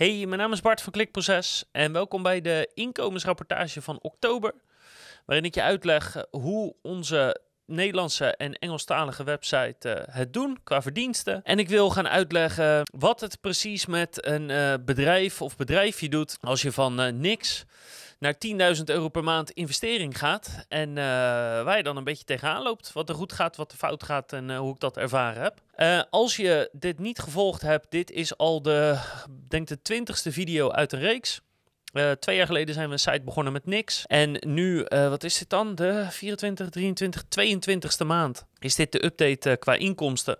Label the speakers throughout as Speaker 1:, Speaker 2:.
Speaker 1: Hey, mijn naam is Bart van Klikproces en welkom bij de inkomensrapportage van oktober, waarin ik je uitleg hoe onze Nederlandse en Engelstalige website uh, het doen qua verdiensten. En ik wil gaan uitleggen wat het precies met een uh, bedrijf of bedrijfje doet als je van uh, niks naar 10.000 euro per maand investering gaat. En uh, waar je dan een beetje tegenaan loopt. Wat er goed gaat, wat er fout gaat en uh, hoe ik dat ervaren heb. Uh, als je dit niet gevolgd hebt, dit is al de, denk de twintigste video uit een reeks. Twee jaar geleden zijn we een site begonnen met niks. En nu, wat is dit dan? De 24, 23, 22ste maand is dit de update uh, qua inkomsten.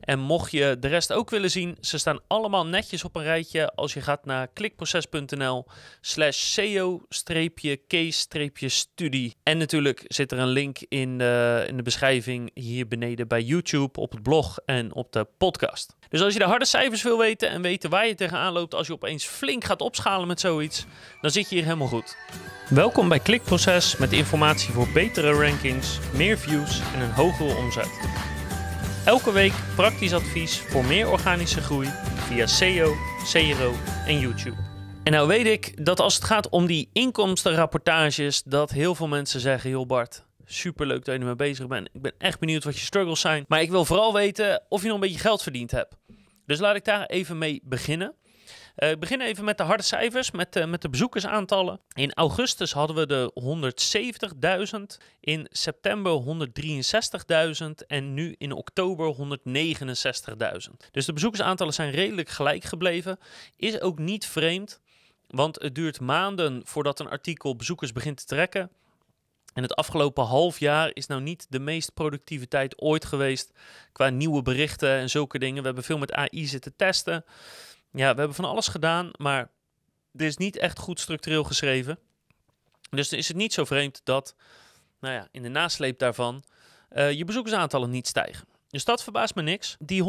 Speaker 1: En mocht je de rest ook willen zien, ze staan allemaal netjes op een rijtje als je gaat naar klikproces.nl slash seo-case-studie. En natuurlijk zit er een link in de, in de beschrijving hier beneden bij YouTube, op het blog en op de podcast. Dus als je de harde cijfers wil weten en weten waar je tegenaan loopt als je opeens flink gaat opschalen met zoiets, dan zit je hier helemaal goed. Welkom bij Klikproces met informatie voor betere rankings, meer views en een hogere omzet. Elke week praktisch advies voor meer organische groei via SEO, CRO en YouTube. En nou weet ik dat als het gaat om die inkomstenrapportages, dat heel veel mensen zeggen, joh Bart, superleuk dat je ermee bezig bent. Ik ben echt benieuwd wat je struggles zijn. Maar ik wil vooral weten of je nog een beetje geld verdiend hebt. Dus laat ik daar even mee beginnen. Uh, ik begin even met de harde cijfers, met, met de bezoekersaantallen. In augustus hadden we de 170.000, in september 163.000 en nu in oktober 169.000. Dus de bezoekersaantallen zijn redelijk gelijk gebleven. Is ook niet vreemd, want het duurt maanden voordat een artikel bezoekers begint te trekken. En het afgelopen half jaar is nou niet de meest productieve tijd ooit geweest qua nieuwe berichten en zulke dingen. We hebben veel met AI zitten testen. Ja, we hebben van alles gedaan, maar dit is niet echt goed structureel geschreven. Dus is het niet zo vreemd dat, nou ja, in de nasleep daarvan uh, je bezoekersaantallen niet stijgen. Dus dat verbaast me niks. Die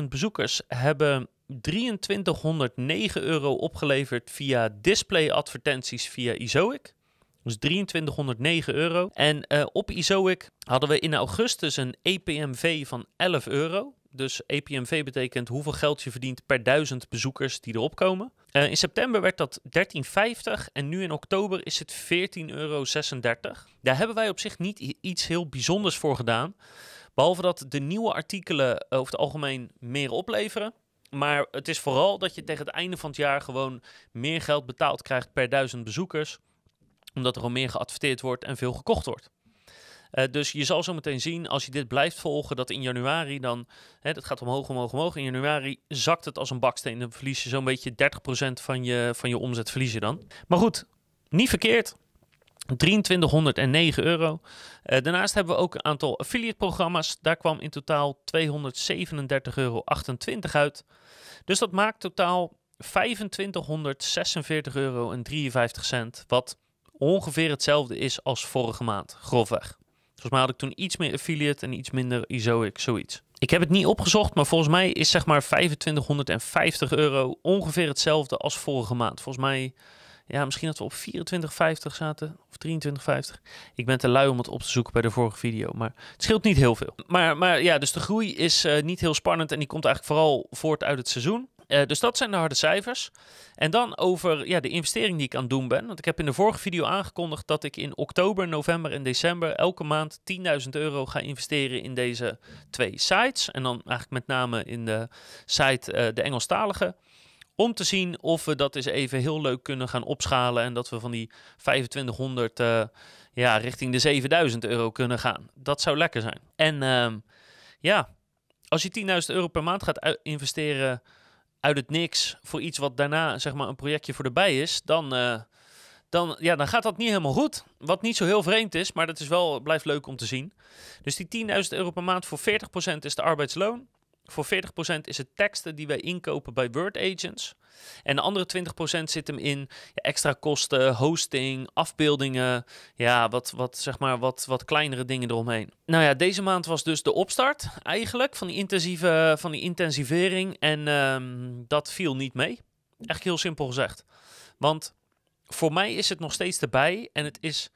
Speaker 1: 169.000 bezoekers hebben 2309 euro opgeleverd via display-advertenties via Izoic. Dus 2309 euro. En uh, op Izoic hadden we in augustus een EPMV van 11 euro. Dus EPMV betekent hoeveel geld je verdient per duizend bezoekers die erop komen. Uh, in september werd dat 13,50 en nu in oktober is het 14,36 euro. Daar hebben wij op zich niet iets heel bijzonders voor gedaan. Behalve dat de nieuwe artikelen over het algemeen meer opleveren. Maar het is vooral dat je tegen het einde van het jaar gewoon meer geld betaald krijgt per duizend bezoekers. Omdat er al meer geadverteerd wordt en veel gekocht wordt. Uh, dus je zal zo meteen zien, als je dit blijft volgen, dat in januari dan, hè, dat gaat omhoog, omhoog, omhoog. In januari zakt het als een baksteen. Dan verlies je zo'n beetje 30% van je, van je omzet verlies je dan. Maar goed, niet verkeerd. 2309 euro. Uh, daarnaast hebben we ook een aantal affiliate programma's. Daar kwam in totaal 237,28 euro uit. Dus dat maakt totaal 2546 euro en 53 cent. Wat ongeveer hetzelfde is als vorige maand, grofweg. Volgens mij had ik toen iets meer affiliate en iets minder Izoic, zoiets. Ik heb het niet opgezocht, maar volgens mij is zeg maar 2550 euro ongeveer hetzelfde als vorige maand. Volgens mij, ja, misschien dat we op 24,50 zaten of 23,50. Ik ben te lui om het op te zoeken bij de vorige video, maar het scheelt niet heel veel. Maar, maar ja, dus de groei is uh, niet heel spannend en die komt eigenlijk vooral voort uit het seizoen. Uh, dus dat zijn de harde cijfers. En dan over ja, de investering die ik aan het doen ben. Want ik heb in de vorige video aangekondigd dat ik in oktober, november en december elke maand 10.000 euro ga investeren in deze twee sites. En dan eigenlijk met name in de site uh, de Engelstalige. Om te zien of we dat eens even heel leuk kunnen gaan opschalen. En dat we van die 2500 uh, ja, richting de 7000 euro kunnen gaan. Dat zou lekker zijn. En ehm, ja, als je 10.000 euro per maand gaat investeren uit het niks voor iets wat daarna zeg maar een projectje voor erbij is, dan, uh, dan, ja, dan gaat dat niet helemaal goed. Wat niet zo heel vreemd is, maar dat is wel, blijft leuk om te zien. Dus die 10.000 euro per maand voor 40% is de arbeidsloon. Voor 40% is het teksten die wij inkopen bij Word Agents. En de andere 20% zit hem in ja, extra kosten, hosting, afbeeldingen. Ja, wat, wat, zeg maar, wat, wat kleinere dingen eromheen. Nou ja, deze maand was dus de opstart eigenlijk van die, intensieve, van die intensivering. En um, dat viel niet mee. Echt heel simpel gezegd. Want voor mij is het nog steeds erbij. En het is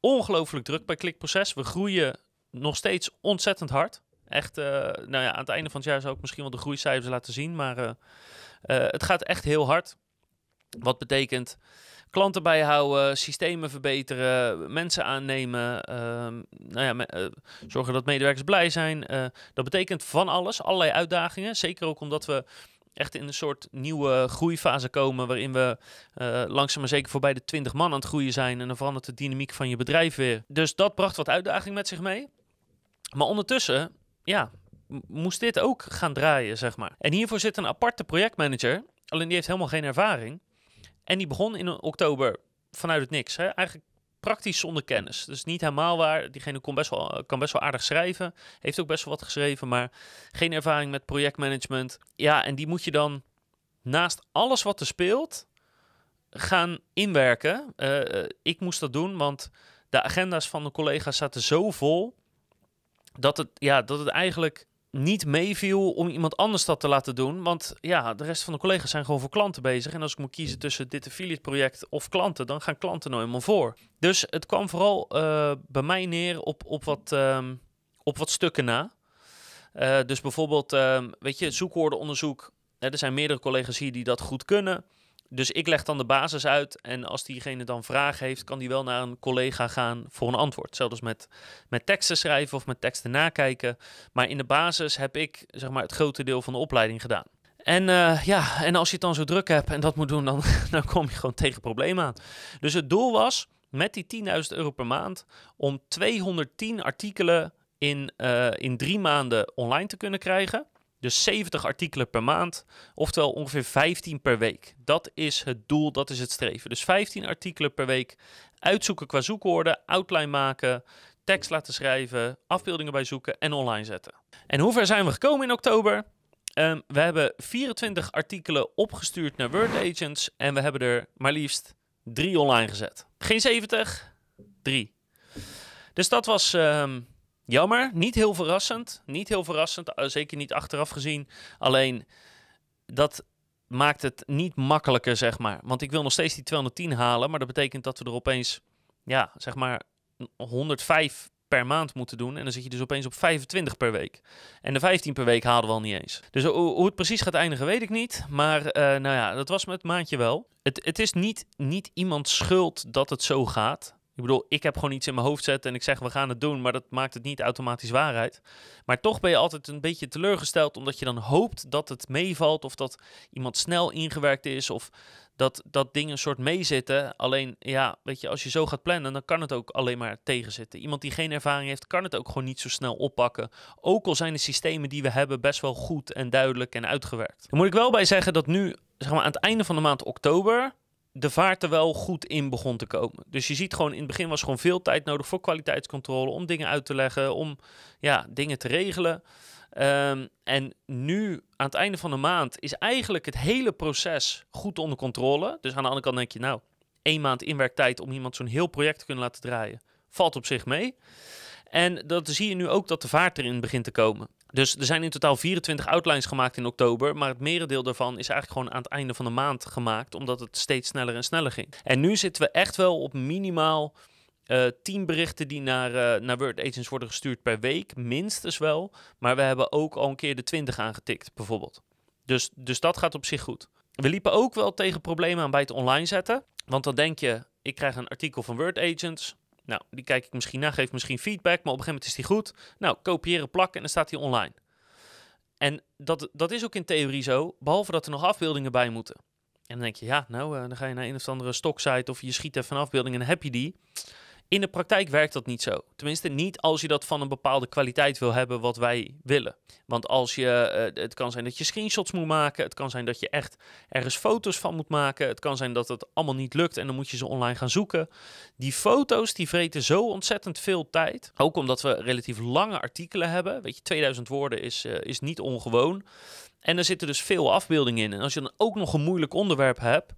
Speaker 1: ongelooflijk druk bij Klikproces. We groeien nog steeds ontzettend hard. Echt, nou ja, aan het einde van het jaar zou ik misschien wel de groeicijfers laten zien. Maar het gaat echt heel hard. Wat betekent klanten bijhouden, systemen verbeteren, mensen aannemen, uh, nou ja, zorgen dat medewerkers blij zijn. Dat betekent van alles, allerlei uitdagingen. Zeker ook omdat we echt in een soort nieuwe groeifase komen, waarin we langzaam maar zeker voorbij de 20 man aan het groeien zijn. En dan verandert de dynamiek van je bedrijf weer. Dus dat bracht wat uitdaging met zich mee. Maar ondertussen, ja, moest dit ook gaan draaien, zeg maar. En hiervoor zit een aparte projectmanager, alleen die heeft helemaal geen ervaring. En die begon in oktober vanuit het niks. Hè? Eigenlijk praktisch zonder kennis. Dus niet helemaal waar. Diegene kon best wel, kan best wel aardig schrijven. Heeft ook best wel wat geschreven, maar geen ervaring met projectmanagement. Ja, en die moet je dan naast alles wat er speelt gaan inwerken. Uh, ik moest dat doen, want de agenda's van de collega's zaten zo vol dat het, ja, dat het eigenlijk niet meeviel om iemand anders dat te laten doen. Want ja, de rest van de collega's zijn gewoon voor klanten bezig. En als ik moet kiezen tussen dit affiliate project of klanten, dan gaan klanten nou helemaal voor. Dus het kwam vooral uh, bij mij neer op, op, wat, um, op wat stukken na. Uh, dus bijvoorbeeld, um, weet je, zoekwoordenonderzoek. er zijn meerdere collega's hier die dat goed kunnen. Dus ik leg dan de basis uit en als diegene dan vragen heeft, kan die wel naar een collega gaan voor een antwoord. Zelfs met, met teksten schrijven of met teksten nakijken. Maar in de basis heb ik zeg maar, het grote deel van de opleiding gedaan. En uh, ja, en als je het dan zo druk hebt en dat moet doen, dan, dan kom je gewoon tegen problemen aan. Dus het doel was met die 10.000 euro per maand om 210 artikelen in, uh, in drie maanden online te kunnen krijgen. Dus 70 artikelen per maand, oftewel ongeveer 15 per week. Dat is het doel, dat is het streven. Dus 15 artikelen per week uitzoeken qua zoekwoorden, outline maken, tekst laten schrijven, afbeeldingen bij zoeken en online zetten. En hoe ver zijn we gekomen in oktober? Um, we hebben 24 artikelen opgestuurd naar Word Agents en we hebben er maar liefst drie online gezet. Geen 70, drie. Dus dat was um, Jammer, niet heel verrassend. Niet heel verrassend, eh, zeker niet achteraf gezien. Alleen dat maakt het niet makkelijker, zeg maar. Want ik wil nog steeds die 210 halen, maar dat betekent dat we er opeens, ja, zeg maar 105 per maand moeten doen. En dan zit je dus opeens op 25 per week. En de 15 per week halen we al niet eens. Dus hoe het precies gaat eindigen, weet ik niet. Maar uh, nou ja, dat was met maandje wel. Het, het is niet, niet iemands schuld dat het zo gaat. Ik bedoel, ik heb gewoon iets in mijn hoofd zetten en ik zeg we gaan het doen, maar dat maakt het niet automatisch waarheid. Maar toch ben je altijd een beetje teleurgesteld omdat je dan hoopt dat het meevalt of dat iemand snel ingewerkt is of dat, dat dingen een soort meezitten. Alleen ja, weet je, als je zo gaat plannen, dan kan het ook alleen maar tegenzitten. Iemand die geen ervaring heeft, kan het ook gewoon niet zo snel oppakken. Ook al zijn de systemen die we hebben best wel goed en duidelijk en uitgewerkt. Dan moet ik wel bij zeggen dat nu, zeg maar aan het einde van de maand oktober, de vaart er wel goed in begon te komen. Dus je ziet gewoon, in het begin was gewoon veel tijd nodig voor kwaliteitscontrole, om dingen uit te leggen, om ja, dingen te regelen. Um, en nu, aan het einde van de maand, is eigenlijk het hele proces goed onder controle. Dus aan de andere kant denk je, nou, één maand inwerktijd om iemand zo'n heel project te kunnen laten draaien, valt op zich mee. En dat zie je nu ook dat de vaart erin begint te komen. Dus er zijn in totaal 24 outlines gemaakt in oktober. Maar het merendeel daarvan is eigenlijk gewoon aan het einde van de maand gemaakt. Omdat het steeds sneller en sneller ging. En nu zitten we echt wel op minimaal uh, eh, 10 berichten die naar, uh, naar Word Agents worden gestuurd per week. Minstens wel. Maar we hebben ook al een keer de 20 aangetikt, bijvoorbeeld. Dus, dus dat gaat op zich goed. We liepen ook wel tegen problemen aan bij het online zetten. Want dan denk je, ik krijg een artikel van Word Agents. Nou, die kijk ik misschien na, geef misschien feedback, maar op een gegeven moment is die goed. Nou, kopiëren, plakken en dan staat die online. En dat, dat is ook in theorie zo, behalve dat er nog afbeeldingen bij moeten. En dan denk je, ja, nou, uh, dan ga je naar een of andere stocksite of je schiet even een afbeelding en dan heb je die. In de praktijk werkt dat niet zo. Tenminste, niet als je dat van een bepaalde kwaliteit wil hebben wat wij willen. Want als je, uh, het kan zijn dat je screenshots moet maken. Het kan zijn dat je echt ergens foto's van moet maken. Het kan zijn dat het allemaal niet lukt en dan moet je ze online gaan zoeken. Die foto's die vreten zo ontzettend veel tijd. Ook omdat we relatief lange artikelen hebben. Weet je, 2000 woorden is, uh, is niet ongewoon. En er zitten dus veel afbeeldingen in. En als je dan ook nog een moeilijk onderwerp hebt,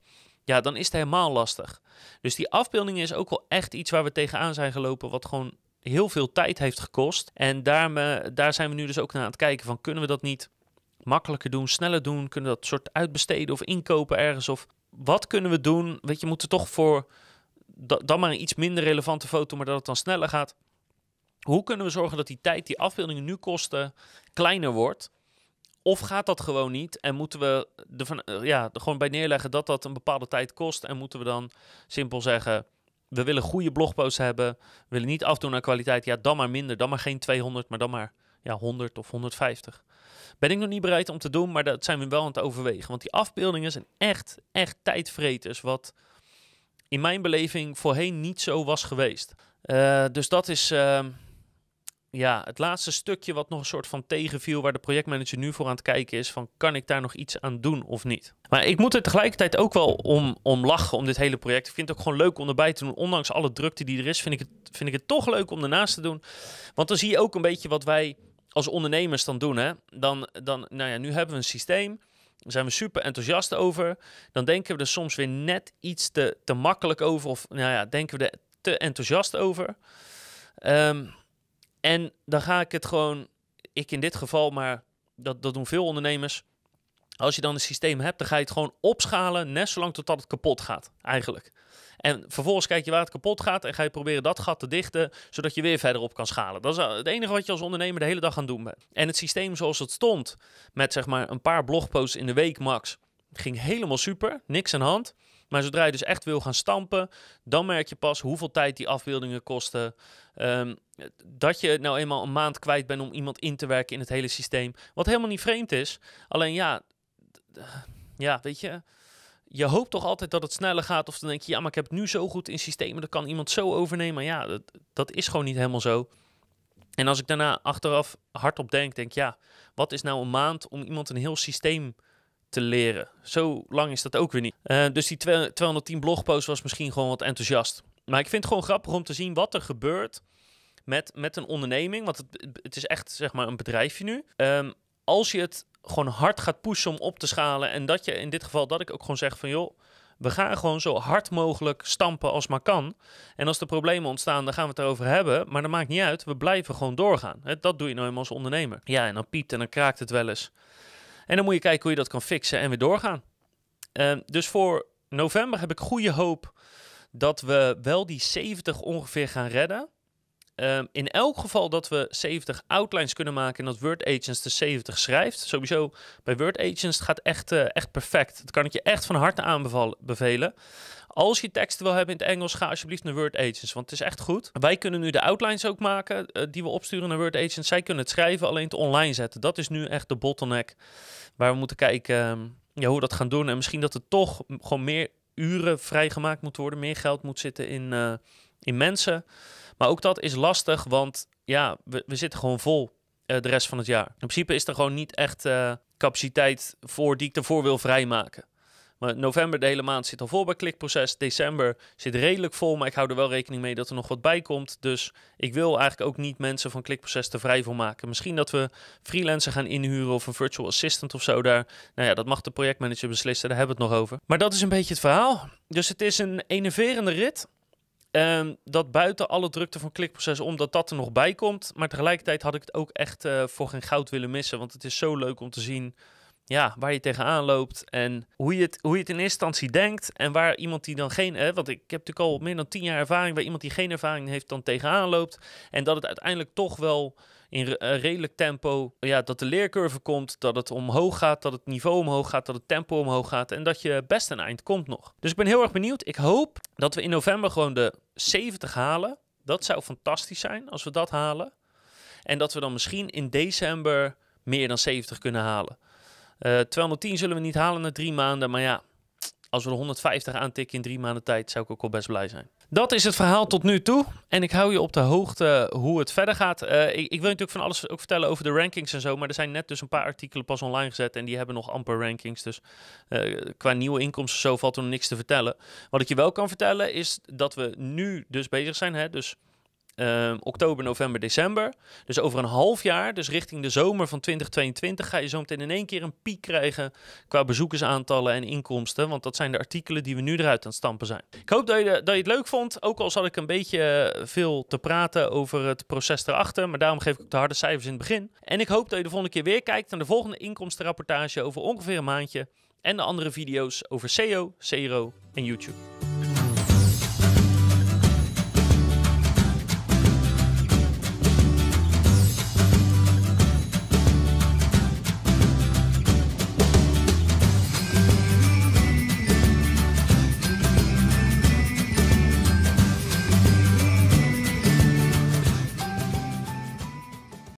Speaker 1: ja, dan is het helemaal lastig. Dus die afbeelding is ook wel echt iets waar we tegenaan zijn gelopen, wat gewoon heel veel tijd heeft gekost. En daar, daar zijn we nu dus ook naar aan het kijken van, kunnen we dat niet makkelijker doen, sneller doen? Kunnen we dat soort uitbesteden of inkopen ergens? Of wat kunnen we doen? Weet je, moeten toch voor dan maar een iets minder relevante foto, maar dat het dan sneller gaat. hoe kunnen we zorgen dat die tijd die afbeeldingen nu kosten kleiner wordt? Of gaat dat gewoon niet en moeten we uh, ja, er gewoon bij neerleggen dat dat een bepaalde tijd kost en moeten we dan simpel zeggen, we willen goede blogposts hebben, we willen niet afdoen aan kwaliteit, ja dan maar minder, dan maar geen 200, maar dan maar ja, 100 of 150. Ben ik nog niet bereid om te doen, maar dat zijn we wel aan het overwegen. Want die afbeeldingen zijn echt, echt tijdvreters, wat in mijn beleving voorheen niet zo was geweest. Uh, dus dat is uh, ja, het laatste stukje wat nog een soort van tegenviel, waar de projectmanager nu voor aan het kijken is van kan ik daar nog iets aan doen of niet. Maar ik moet er tegelijkertijd ook wel om, om lachen om dit hele project. Ik vind het ook gewoon leuk om erbij te doen. Ondanks alle drukte die er is, vind ik het, vind ik het toch leuk om ernaast te doen. Want dan zie je ook een beetje wat wij als ondernemers dan doen. Hè? Dan, dan, nou ja, nu hebben we een systeem. Daar zijn we super enthousiast over. Dan denken we er soms weer net iets te, te makkelijk over. Of nou ja, denken we er te enthousiast over. Um, en dan ga ik het gewoon, ik in dit geval, maar dat, dat doen veel ondernemers. Als je dan een systeem hebt, dan ga je het gewoon opschalen, net zolang totdat het kapot gaat, eigenlijk. En vervolgens kijk je waar het kapot gaat en ga je proberen dat gat te dichten, zodat je weer verder op kan schalen. Dat is het enige wat je als ondernemer de hele dag aan doen bent. En het systeem zoals het stond, met zeg maar een paar blogposts in de week max, ging helemaal super, niks aan hand. Maar zodra je dus echt wil gaan stampen, dan merk je pas hoeveel tijd die afbeeldingen kosten. Um, dat je nou eenmaal een maand kwijt bent om iemand in te werken in het hele systeem. Wat helemaal niet vreemd is. Alleen ja, ja, weet je. Je hoopt toch altijd dat het sneller gaat. Of dan denk je, ja, maar ik heb het nu zo goed in systemen. Dat kan iemand zo overnemen. Ja, dat, dat is gewoon niet helemaal zo. En als ik daarna achteraf hardop denk, denk ja, wat is nou een maand om iemand een heel systeem te leren? Zo lang is dat ook weer niet. Uh, dus die 210 blogposts was misschien gewoon wat enthousiast. Maar ik vind het gewoon grappig om te zien wat er gebeurt met, met een onderneming. Want het, het is echt zeg maar een bedrijfje nu. Um, als je het gewoon hard gaat pushen om op te schalen. En dat je in dit geval dat ik ook gewoon zeg van joh. We gaan gewoon zo hard mogelijk stampen als maar kan. En als er problemen ontstaan, dan gaan we het erover hebben. Maar dat maakt niet uit. We blijven gewoon doorgaan. Dat doe je nou eenmaal als ondernemer. Ja, en dan piept en dan kraakt het wel eens. En dan moet je kijken hoe je dat kan fixen en weer doorgaan. Uh, dus voor november heb ik goede hoop dat we wel die 70 ongeveer gaan redden. Um, in elk geval dat we 70 outlines kunnen maken en dat Word Agents de 70 schrijft. Sowieso bij Word Agents gaat echt, uh, echt perfect. Dat kan ik je echt van harte aanbevelen. Als je teksten wil hebben in het Engels, ga alsjeblieft naar Word Agents, want het is echt goed. Wij kunnen nu de outlines ook maken uh, die we opsturen naar Word Agents. Zij kunnen het schrijven, alleen het online zetten. Dat is nu echt de bottleneck waar we moeten kijken um, ja, hoe we dat gaan doen. En misschien dat er toch gewoon meer uren vrijgemaakt moet worden, meer geld moet zitten in, uh, in mensen. Maar ook dat is lastig, want ja, we, we zitten gewoon vol uh, de rest van het jaar. In principe is er gewoon niet echt uh, capaciteit voor die ik ervoor wil vrijmaken. Maar november, de hele maand, zit al vol bij klikproces. December zit redelijk vol, maar ik hou er wel rekening mee dat er nog wat bij komt. Dus ik wil eigenlijk ook niet mensen van klikproces te vrij voor maken. Misschien dat we freelancer gaan inhuren of een virtual assistant of zo daar. Nou ja, dat mag de projectmanager beslissen, daar hebben we het nog over. Maar dat is een beetje het verhaal. Dus het is een enerverende rit. Um, dat buiten alle drukte van klikproces, omdat dat er nog bij komt. Maar tegelijkertijd had ik het ook echt uh, voor geen goud willen missen. Want het is zo leuk om te zien ja, waar je tegenaan loopt. En hoe je, het, hoe je het in eerste instantie denkt. En waar iemand die dan geen. Hè, want ik heb natuurlijk al meer dan tien jaar ervaring. Waar iemand die geen ervaring heeft dan tegenaan loopt. En dat het uiteindelijk toch wel in uh, redelijk tempo, ja, dat de leercurve komt, dat het omhoog gaat, dat het niveau omhoog gaat, dat het tempo omhoog gaat en dat je best een eind komt nog. Dus ik ben heel erg benieuwd. Ik hoop dat we in november gewoon de 70 halen. Dat zou fantastisch zijn als we dat halen. En dat we dan misschien in december meer dan 70 kunnen halen. Uh, eh, 210 zullen we niet halen na drie maanden, maar ja, als we de 150 aantikken in drie maanden tijd, zou ik ook wel best blij zijn. Dat is het verhaal tot nu toe. En ik hou je op de hoogte hoe het verder gaat. Uh, ik, ik, wil natuurlijk van alles ook vertellen over de rankings en zo. Maar er zijn net dus een paar artikelen pas online gezet. En die hebben nog amper rankings. Dus uh, qua nieuwe inkomsten zo valt er nog niks te vertellen. Wat ik je wel kan vertellen is dat we nu dus bezig zijn. Hè, dus uh, oktober, november, december. Dus over een half jaar, dus richting de zomer van 2022, ga je zo meteen in één keer een piek krijgen qua bezoekersaantallen en inkomsten. Want dat zijn de artikelen die we nu eruit aan het stampen zijn. Ik hoop dat je, dat je het leuk vond, ook al zat ik een beetje eh, veel te praten over het proces erachter. Maar daarom geef ik ook de harde cijfers in het begin. En ik hoop dat je de volgende keer weer kijkt naar de volgende inkomstenrapportage over ongeveer een maandje. En de andere video's over SEO, CRO en YouTube.